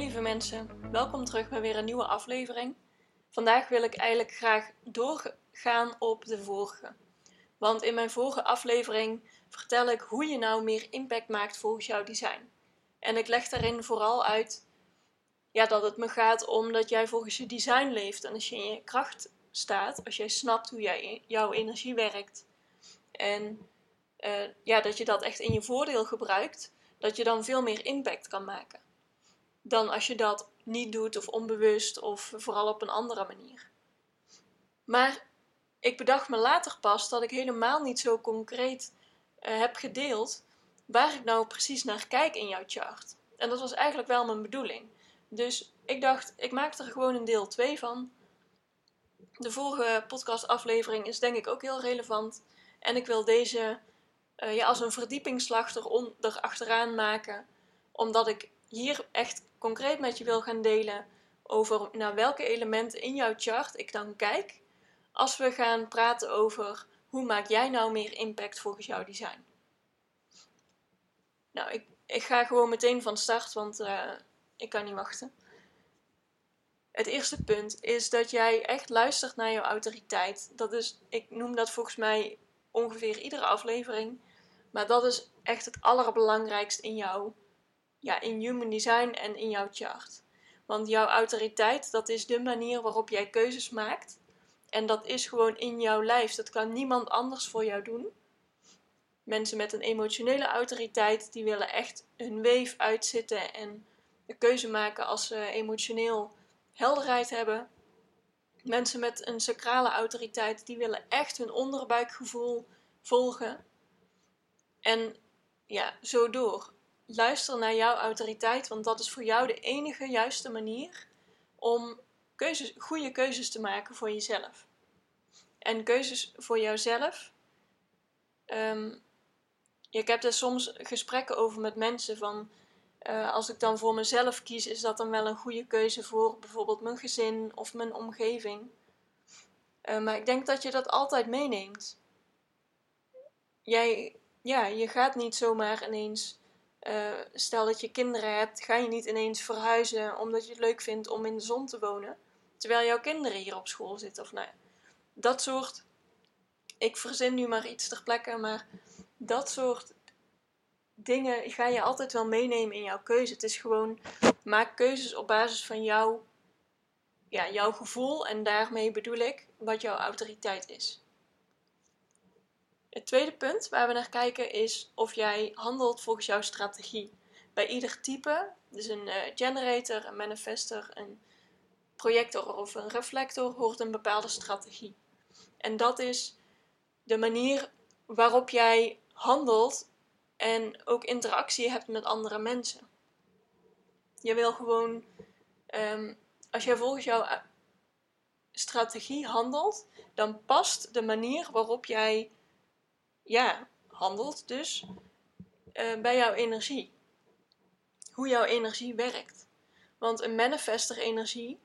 Lieve mensen, welkom terug bij weer een nieuwe aflevering. Vandaag wil ik eigenlijk graag doorgaan op de vorige. Want in mijn vorige aflevering vertel ik hoe je nou meer impact maakt volgens jouw design. En ik leg daarin vooral uit ja, dat het me gaat om dat jij volgens je design leeft. En als je in je kracht staat, als jij snapt hoe jij, jouw energie werkt. En uh, ja, dat je dat echt in je voordeel gebruikt, dat je dan veel meer impact kan maken dan als je dat niet doet of onbewust of vooral op een andere manier. Maar ik bedacht me later pas dat ik helemaal niet zo concreet uh, heb gedeeld waar ik nou precies naar kijk in jouw chart. En dat was eigenlijk wel mijn bedoeling. Dus ik dacht, ik maak er gewoon een deel 2 van. De vorige podcastaflevering is denk ik ook heel relevant. En ik wil deze uh, ja, als een verdiepingsslag eronder achteraan maken. Omdat ik hier echt concreet met je wil gaan delen over naar welke elementen in jouw chart ik dan kijk als we gaan praten over hoe maak jij nou meer impact volgens jouw design. Nou, ik, ik ga gewoon meteen van start, want uh, ik kan niet wachten. Het eerste punt is dat jij echt luistert naar jouw autoriteit. Dat is, ik noem dat volgens mij ongeveer iedere aflevering. Maar dat is echt het allerbelangrijkste in jou ja, in human design en in jouw chart. Want jouw autoriteit, dat is de manier waarop jij keuzes maakt. En dat is gewoon in jouw lijf. Dat kan niemand anders voor jou doen. Mensen met een emotionele autoriteit, die willen echt hun weef uitzitten en de keuze maken als ze emotioneel helderheid hebben. Mensen met een sacrale autoriteit, die willen echt hun onderbuikgevoel volgen. En ja, zo door luister naar jouw autoriteit, want dat is voor jou de enige juiste manier om keuzes, goede keuzes te maken voor jezelf. En keuzes voor jouzelf. Um, ik heb er soms gesprekken over met mensen van. Uh, als ik dan voor mezelf kies, is dat dan wel een goede keuze voor bijvoorbeeld mijn gezin of mijn omgeving. Uh, maar ik denk dat je dat altijd meeneemt. Jij, ja, je gaat niet zomaar ineens uh, stel dat je kinderen hebt, ga je niet ineens verhuizen omdat je het leuk vindt om in de zon te wonen. Terwijl jouw kinderen hier op school zitten. Of nou dat soort. Ik verzin nu maar iets ter plekke, maar dat soort dingen ga je altijd wel meenemen in jouw keuze. Het is gewoon, maak keuzes op basis van jouw, ja, jouw gevoel. En daarmee bedoel ik wat jouw autoriteit is. Het tweede punt waar we naar kijken is of jij handelt volgens jouw strategie. Bij ieder type, dus een uh, generator, een manifester, een projector of een reflector, hoort een bepaalde strategie. En dat is de manier waarop jij handelt en ook interactie hebt met andere mensen. Je wil gewoon, um, als jij volgens jouw eh, strategie handelt, dan past de manier waarop jij ja, handelt dus uh, bij jouw energie. Hoe jouw energie werkt. Want een manifester energie,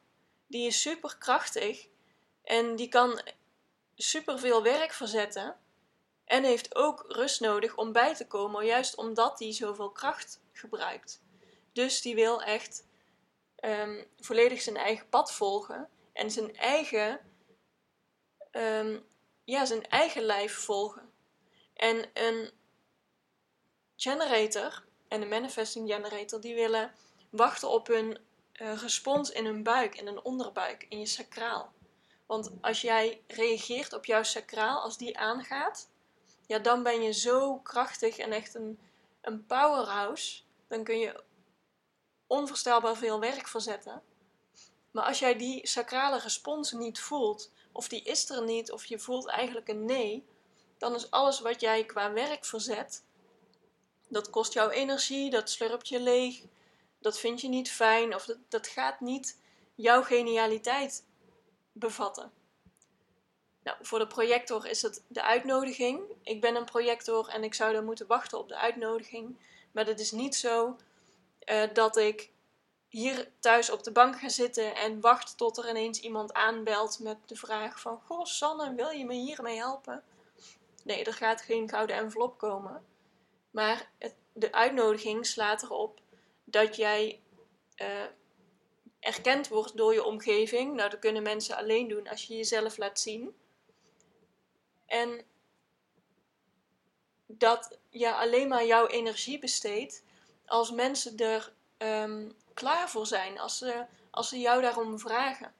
die is super krachtig en die kan super veel werk verzetten. En heeft ook rust nodig om bij te komen, juist omdat die zoveel kracht gebruikt. Dus die wil echt um, volledig zijn eigen pad volgen en zijn eigen, um, ja, zijn eigen lijf volgen. En een generator en een manifesting generator, die willen wachten op hun uh, respons in hun buik, in hun onderbuik, in je sacraal. Want als jij reageert op jouw sacraal, als die aangaat, ja, dan ben je zo krachtig en echt een, een powerhouse. Dan kun je onvoorstelbaar veel werk verzetten. Maar als jij die sacrale respons niet voelt, of die is er niet, of je voelt eigenlijk een nee, dan is alles wat jij qua werk verzet, dat kost jou energie, dat slurpt je leeg, dat vind je niet fijn of dat, dat gaat niet jouw genialiteit bevatten. Nou, voor de projector is het de uitnodiging. Ik ben een projector en ik zou dan moeten wachten op de uitnodiging. Maar het is niet zo uh, dat ik hier thuis op de bank ga zitten en wacht tot er ineens iemand aanbelt met de vraag van... Goh, Sanne, wil je me hiermee helpen? Nee, er gaat geen gouden envelop komen. Maar het, de uitnodiging slaat erop dat jij uh, erkend wordt door je omgeving. Nou, dat kunnen mensen alleen doen als je jezelf laat zien. En dat je alleen maar jouw energie besteedt als mensen er um, klaar voor zijn, als ze, als ze jou daarom vragen.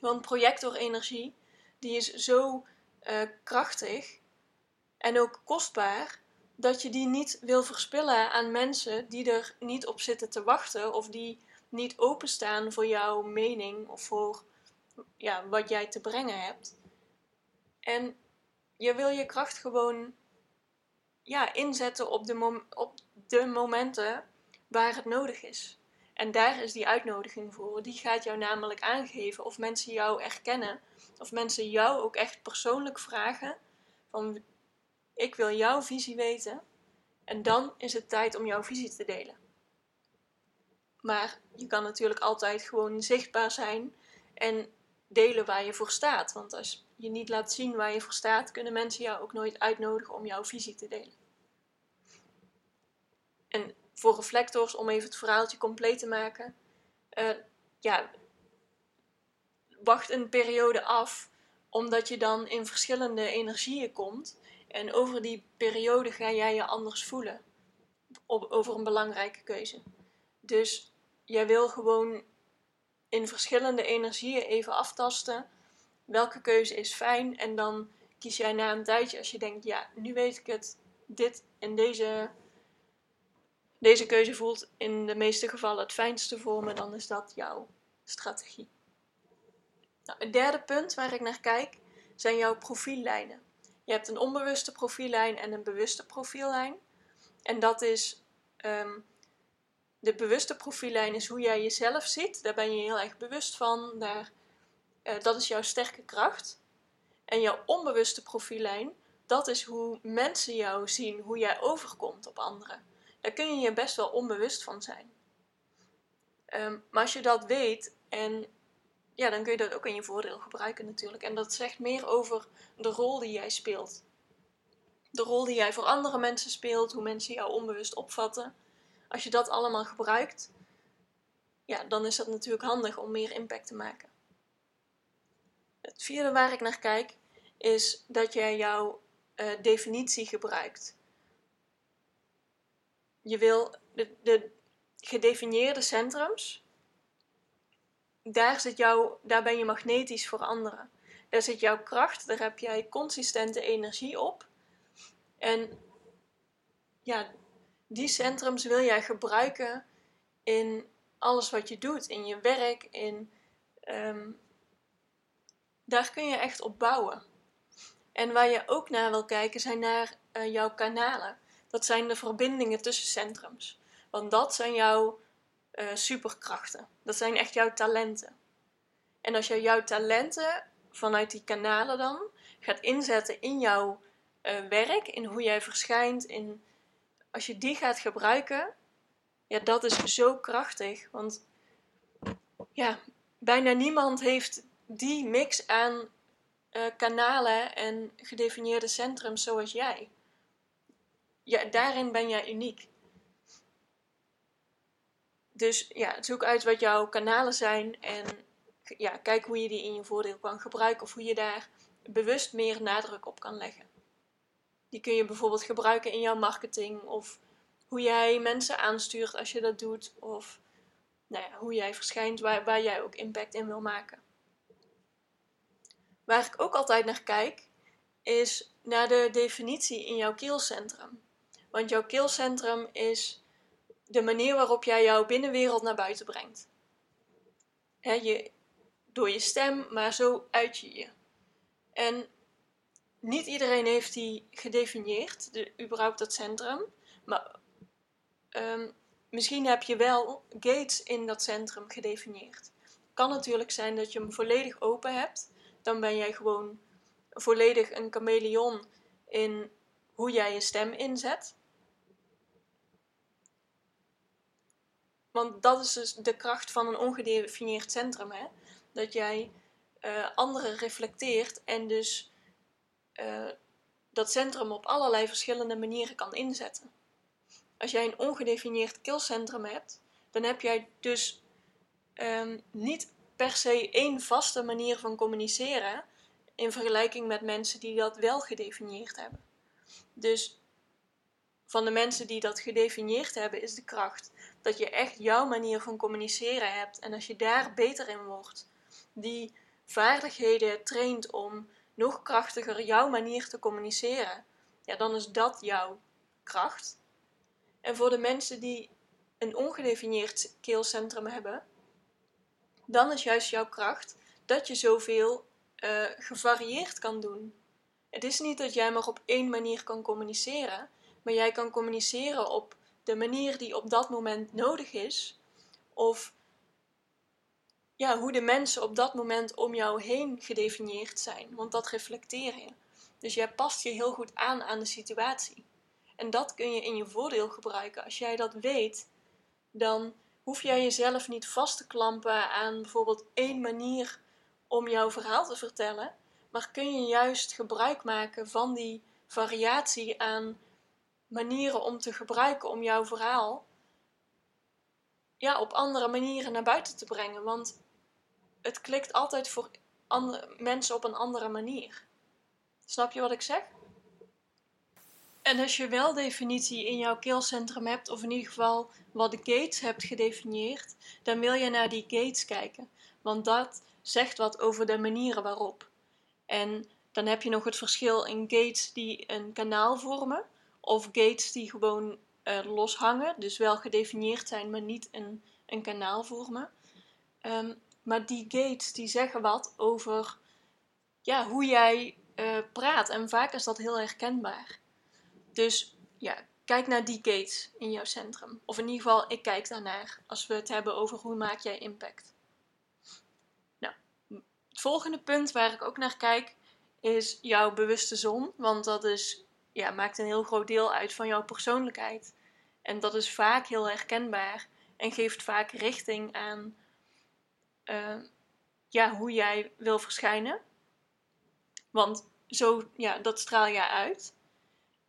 Want projectorenergie, die is zo uh, krachtig en ook kostbaar, dat je die niet wil verspillen aan mensen die er niet op zitten te wachten of die niet openstaan voor jouw mening of voor ja, wat jij te brengen hebt. En je wil je kracht gewoon ja, inzetten op de, op de momenten waar het nodig is. En daar is die uitnodiging voor. Die gaat jou namelijk aangeven of mensen jou erkennen. Of mensen jou ook echt persoonlijk vragen van ik wil jouw visie weten. En dan is het tijd om jouw visie te delen. Maar je kan natuurlijk altijd gewoon zichtbaar zijn en delen waar je voor staat. Want als je niet laat zien waar je voor staat, kunnen mensen jou ook nooit uitnodigen om jouw visie te delen. En voor reflectors, om even het verhaaltje compleet te maken, uh, ja, wacht een periode af, omdat je dan in verschillende energieën komt. En over die periode ga jij je anders voelen over een belangrijke keuze. Dus jij wil gewoon in verschillende energieën even aftasten. Welke keuze is fijn? En dan kies jij na een tijdje, als je denkt, ja, nu weet ik het, dit en deze, deze keuze voelt in de meeste gevallen het fijnste voor me, dan is dat jouw strategie. Nou, het derde punt waar ik naar kijk zijn jouw profiellijnen. Je hebt een onbewuste profiellijn en een bewuste profiellijn. En dat is um, de bewuste profiellijn is hoe jij jezelf ziet. Daar ben je heel erg bewust van. Daar, uh, dat is jouw sterke kracht. En jouw onbewuste profiellijn, dat is hoe mensen jou zien, hoe jij overkomt op anderen. Daar kun je je best wel onbewust van zijn. Um, maar als je dat weet en ja, dan kun je dat ook in je voordeel gebruiken natuurlijk. En dat zegt meer over de rol die jij speelt. De rol die jij voor andere mensen speelt, hoe mensen jou onbewust opvatten. Als je dat allemaal gebruikt, ja, dan is dat natuurlijk handig om meer impact te maken. Het vierde waar ik naar kijk, is dat jij jouw uh, definitie gebruikt. Je wil de, de gedefinieerde centrums, daar, zit daar ben je magnetisch voor anderen. Daar zit jouw kracht, daar heb jij consistente energie op. En ja, die centrums wil jij gebruiken in alles wat je doet, in je werk, in, um, daar kun je echt op bouwen. En waar je ook naar wil kijken zijn naar uh, jouw kanalen. Dat zijn de verbindingen tussen centrums. Want dat zijn jouw uh, superkrachten. Dat zijn echt jouw talenten. En als je jouw talenten vanuit die kanalen dan gaat inzetten in jouw uh, werk, in hoe jij verschijnt, in als je die gaat gebruiken, ja, dat is zo krachtig. Want ja, bijna niemand heeft die mix aan uh, kanalen en gedefinieerde centrums zoals jij. Ja, daarin ben jij uniek. Dus ja, zoek uit wat jouw kanalen zijn en ja, kijk hoe je die in je voordeel kan gebruiken of hoe je daar bewust meer nadruk op kan leggen. Die kun je bijvoorbeeld gebruiken in jouw marketing of hoe jij mensen aanstuurt als je dat doet of nou ja, hoe jij verschijnt waar, waar jij ook impact in wil maken. Waar ik ook altijd naar kijk is naar de definitie in jouw keelcentrum. Want jouw keelcentrum is de manier waarop jij jouw binnenwereld naar buiten brengt. je, door je stem, maar zo uit je je. En niet iedereen heeft die gedefinieerd, de, überhaupt dat centrum. Maar um, misschien heb je wel gates in dat centrum gedefinieerd. Kan natuurlijk zijn dat je hem volledig open hebt. Dan ben jij gewoon volledig een chameleon in hoe jij je stem inzet. Want dat is dus de kracht van een ongedefinieerd centrum. Hè? Dat jij uh, anderen reflecteert en dus uh, dat centrum op allerlei verschillende manieren kan inzetten. Als jij een ongedefinieerd killcentrum hebt, dan heb jij dus um, niet per se één vaste manier van communiceren in vergelijking met mensen die dat wel gedefinieerd hebben. Dus van de mensen die dat gedefinieerd hebben, is de kracht dat je echt jouw manier van communiceren hebt. En als je daar beter in wordt, die vaardigheden traint om nog krachtiger jouw manier te communiceren, ja, dan is dat jouw kracht. En voor de mensen die een ongedefinieerd keelcentrum hebben, dan is juist jouw kracht dat je zoveel uh, gevarieerd kan doen. Het is niet dat jij maar op één manier kan communiceren, maar jij kan communiceren op de manier die op dat moment nodig is, of ja, hoe de mensen op dat moment om jou heen gedefinieerd zijn, want dat reflecteer je. Dus jij past je heel goed aan aan de situatie. En dat kun je in je voordeel gebruiken. Als jij dat weet, dan hoef jij jezelf niet vast te klampen aan bijvoorbeeld één manier om jouw verhaal te vertellen, maar kun je juist gebruik maken van die variatie aan manieren om te gebruiken om jouw verhaal ja, op andere manieren naar buiten te brengen. Want het klikt altijd voor mensen op een andere manier. Snap je wat ik zeg? En als je wel definitie in jouw keelcentrum hebt, of in ieder geval wat de gates hebt gedefinieerd, dan wil je naar die gates kijken. Want dat zegt wat over de manieren waarop. En dan heb je nog het verschil in gates die een kanaal vormen, of gates die gewoon uh, los hangen, dus wel gedefinieerd zijn, maar niet een, een kanaal vormen. Um, maar die gates die zeggen wat over ja, hoe jij uh, praat. En vaak is dat heel herkenbaar. Dus ja, kijk naar die gates in jouw centrum. Of in ieder geval, ik kijk daarnaar als we het hebben over hoe maak jij impact. Nou, het volgende punt waar ik ook naar kijk is jouw bewuste zon. Want dat is, ja, maakt een heel groot deel uit van jouw persoonlijkheid. En dat is vaak heel herkenbaar en geeft vaak richting aan uh, ja, hoe jij wil verschijnen. Want zo, ja, dat straal jij uit.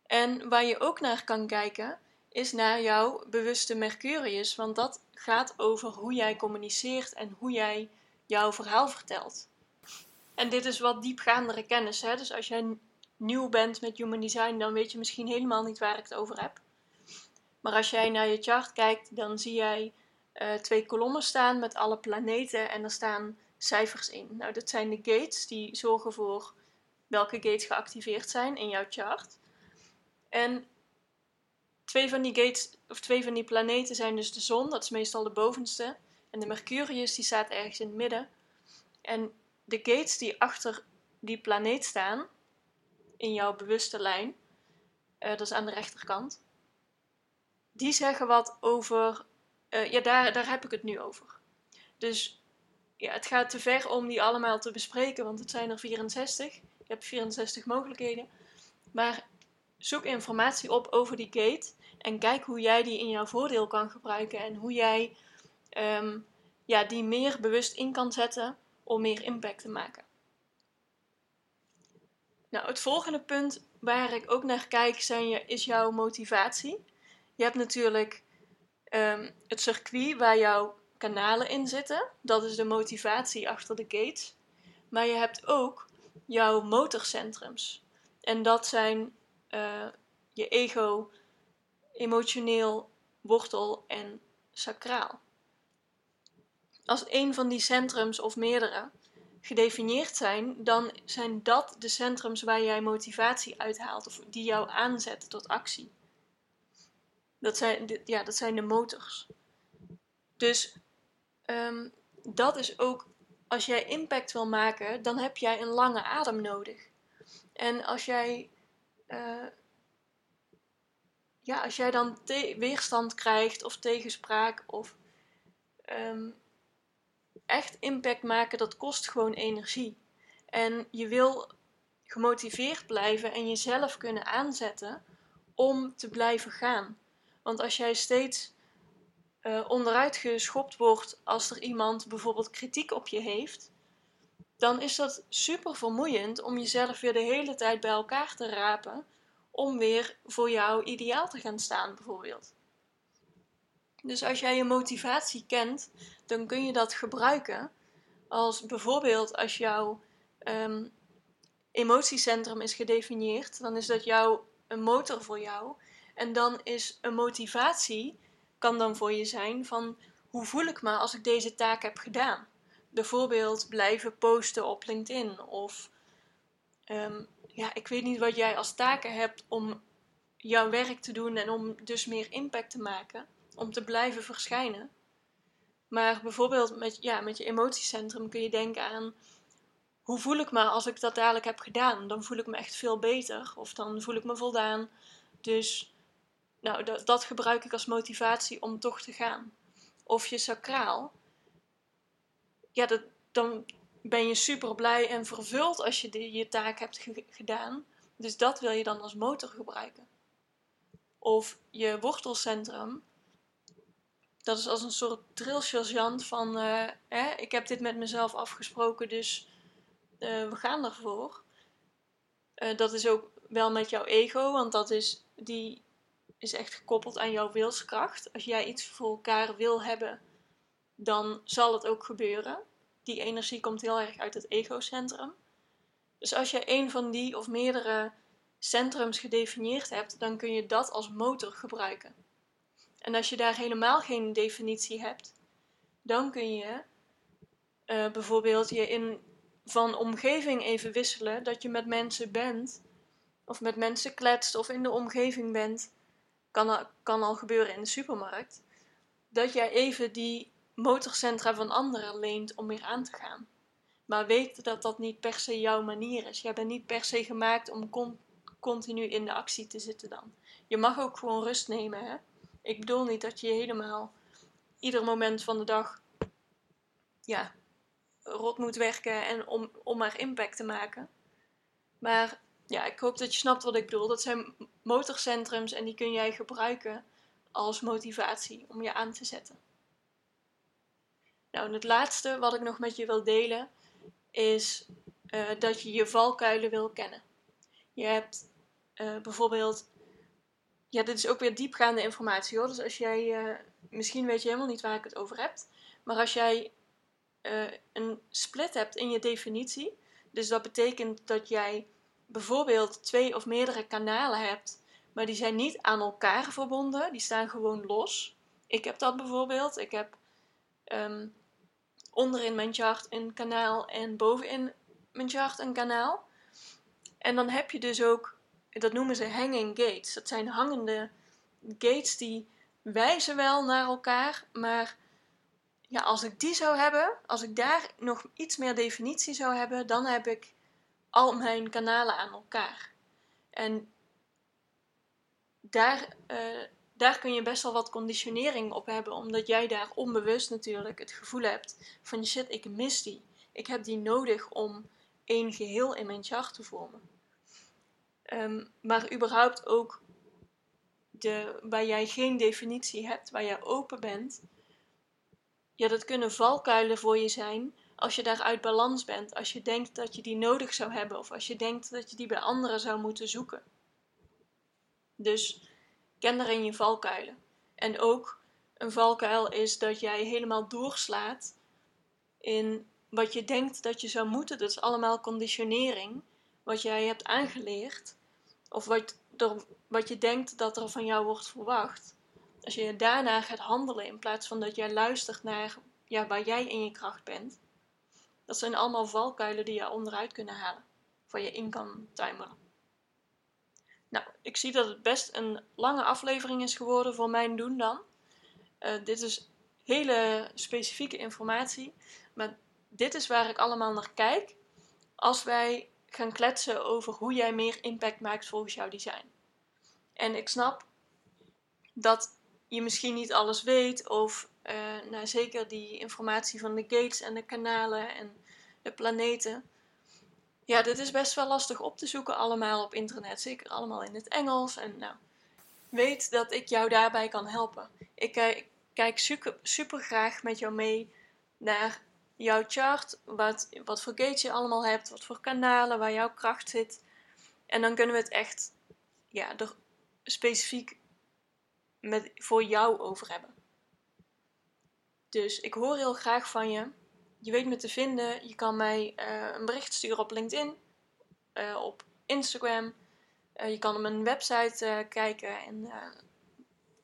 En waar je ook naar kan kijken, is naar jouw bewuste Mercurius. Want dat gaat over hoe jij communiceert en hoe jij jouw verhaal vertelt. En dit is wat diepgaandere kennis. Hè? Dus als jij nieuw bent met human design, dan weet je misschien helemaal niet waar ik het over heb. Maar als jij naar je chart kijkt, dan zie jij uh, twee kolommen staan met alle planeten en er staan cijfers in. Nou, dat zijn de gates die zorgen voor welke gates geactiveerd zijn in jouw chart. En twee van die gates, of twee van die planeten zijn dus de zon, dat is meestal de bovenste. En de Mercurius, die staat ergens in het midden. En de gates die achter die planeet staan, in jouw bewuste lijn, uh, dat is aan de rechterkant, die zeggen wat over uh, ja, daar, daar heb ik het nu over. Dus ja, het gaat te ver om die allemaal te bespreken, want het zijn er 64. Je hebt 64 mogelijkheden. Maar zoek informatie op over die gate en kijk hoe jij die in jouw voordeel kan gebruiken en hoe jij um, ja, die meer bewust in kan zetten om meer impact te maken. Nou, het volgende punt waar ik ook naar kijk zijn, is jouw motivatie. Je hebt natuurlijk Ehm, het circuit waar jouw kanalen in zitten. Dat is de motivatie achter de gates. Maar je hebt ook jouw motorcentrums. En dat zijn uh, je ego, emotioneel, wortel en sacraal. Als een van die centrums of meerdere gedefinieerd zijn, dan zijn dat de centrums waar jij motivatie uithaalt of die jou aanzetten tot actie. Dat zijn, ja, dat zijn de motors. Dus ehm, dat is ook, als jij impact wil maken, dan heb jij een lange adem nodig. En als jij uh, ja, als jij dan weerstand krijgt of tegenspraak of ehm, echt impact maken, dat kost gewoon energie. En je wil gemotiveerd blijven en jezelf kunnen aanzetten om te blijven gaan. Want als jij steeds uh, onderuit geschopt wordt als er iemand bijvoorbeeld kritiek op je heeft, dan is dat super vermoeiend om jezelf weer de hele tijd bij elkaar te rapen om weer voor jouw ideaal te gaan staan, bijvoorbeeld. Dus als jij je motivatie kent, dan kun je dat gebruiken als bijvoorbeeld als jouw um, emotiecentrum is gedefinieerd, dan is dat jouw een motor voor jou. En dan is een motivatie, kan dan voor je zijn van hoe voel ik me als ik deze taak heb gedaan. Bijvoorbeeld blijven posten op LinkedIn of um, ja, ik weet niet wat jij als taken hebt om jouw werk te doen en om dus meer impact te maken, om te blijven verschijnen. Maar bijvoorbeeld met, ja, met je emotiecentrum kun je denken aan hoe voel ik me als ik dat dadelijk heb gedaan? Dan voel ik me echt veel beter of dan voel ik me voldaan. Dus nou, dat, dat gebruik ik als motivatie om toch te gaan. Of je sacraal. Ja, dat, dan ben je super blij en vervuld als je je taak hebt gedaan. Dus dat wil je dan als motor gebruiken. Of je wortelcentrum. Dat is als een soort drillsergeant van... Uh, ik heb dit met mezelf afgesproken, dus uh, we gaan ervoor. Uh, dat is ook wel met jouw ego, want dat is, die is echt gekoppeld aan jouw wilskracht. Als jij iets voor elkaar wil hebben, dan zal het ook gebeuren. Die energie komt heel erg uit het egocentrum. Dus als je een van die of meerdere centrums gedefinieerd hebt, dan kun je dat als motor gebruiken. En als je daar helemaal geen definitie hebt, dan kun je uh, bijvoorbeeld je in van omgeving even wisselen. Dat je met mensen bent, of met mensen kletst, of in de omgeving bent. Kan, al, kan al gebeuren in de supermarkt. Dat jij even die motorcentra van anderen leent om weer aan te gaan. Maar weet dat dat niet per se jouw manier is. Jij bent niet per se gemaakt om continu in de actie te zitten dan. Je mag ook gewoon rust nemen. Hè? Ik bedoel niet dat je helemaal ieder moment van de dag ja, rot moet werken en om, om maar impact te maken. Maar ja, ik hoop dat je snapt wat ik bedoel. Dat zijn motorcentrums en die kun jij gebruiken als motivatie om je aan te zetten. Nou, en het laatste wat ik nog met je wil delen is uh, dat je je valkuilen wil kennen. Je hebt uh, bijvoorbeeld, ja, dit is ook weer diepgaande informatie hoor. Dus als jij, uh, misschien weet je helemaal niet waar ik het over heb, maar als jij uh, een split hebt in je definitie. Dus dat betekent dat jij bijvoorbeeld twee of meerdere kanalen hebt, maar die zijn niet aan elkaar verbonden, die staan gewoon los. Ik heb dat bijvoorbeeld. Ik heb um, onderin mijn chart een kanaal en bovenin mijn chart een kanaal. En dan heb je dus ook, dat noemen ze hanging gates. Dat zijn hangende gates die wijzen wel naar elkaar, maar ja, als ik die zou hebben, als ik daar nog iets meer definitie zou hebben, dan heb ik al mijn kanalen aan elkaar. En daar, uh, daar kun je best wel wat conditionering op hebben, omdat jij daar onbewust natuurlijk het gevoel hebt van shit, ik mis die. Ik heb die nodig om één geheel in mijn chart te vormen. Um, maar überhaupt ook de, waar jij geen definitie hebt, waar jij open bent, ja, dat kunnen valkuilen voor je zijn als je daar uit balans bent. Als je denkt dat je die nodig zou hebben of als je denkt dat je die bij anderen zou moeten zoeken. Dus ken daarin je valkuilen. En ook een valkuil is dat jij helemaal doorslaat in wat je denkt dat je zou moeten. Dat is allemaal conditionering, wat jij hebt aangeleerd. Of wat, er, wat je denkt dat er van jou wordt verwacht. Als je daarna gaat handelen in plaats van dat jij luistert naar ja, waar jij in je kracht bent, dat zijn allemaal valkuilen die je onderuit kunnen halen, voor je in kan timeren. Nou, ik zie dat het best een lange aflevering is geworden voor mijn doen dan. Uh, dit is hele specifieke informatie, maar dit is waar ik allemaal naar kijk. Als wij gaan kletsen over hoe jij meer impact maakt volgens jouw design. En ik snap dat je misschien niet alles weet, of uh, nou, zeker die informatie van de gates en de kanalen en de planeten. Ja, dit is best wel lastig op te zoeken allemaal op internet, zeker allemaal in het Engels. En nou, weet dat ik jou daarbij kan helpen. Ik uh, kijk super, super graag met jou mee naar jouw chart, wat, wat voor gates je allemaal hebt, wat voor kanalen, waar jouw kracht zit. En dan kunnen we het echt ja, er specifiek met, voor jou over hebben. Dus ik hoor heel graag van je. Je weet me te vinden. Je kan mij uh, een bericht sturen op LinkedIn, uh, op Instagram. Uh, je kan op mijn website kijken en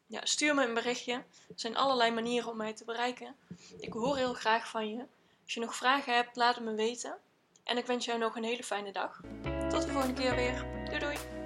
ja, stuur me een berichtje. Er zijn allerlei manieren om mij te bereiken. Ik hoor heel graag van je. Als je nog vragen hebt, laat het me weten. En ik wens jou nog een hele fijne dag. Tot de volgende keer weer. Doei doei!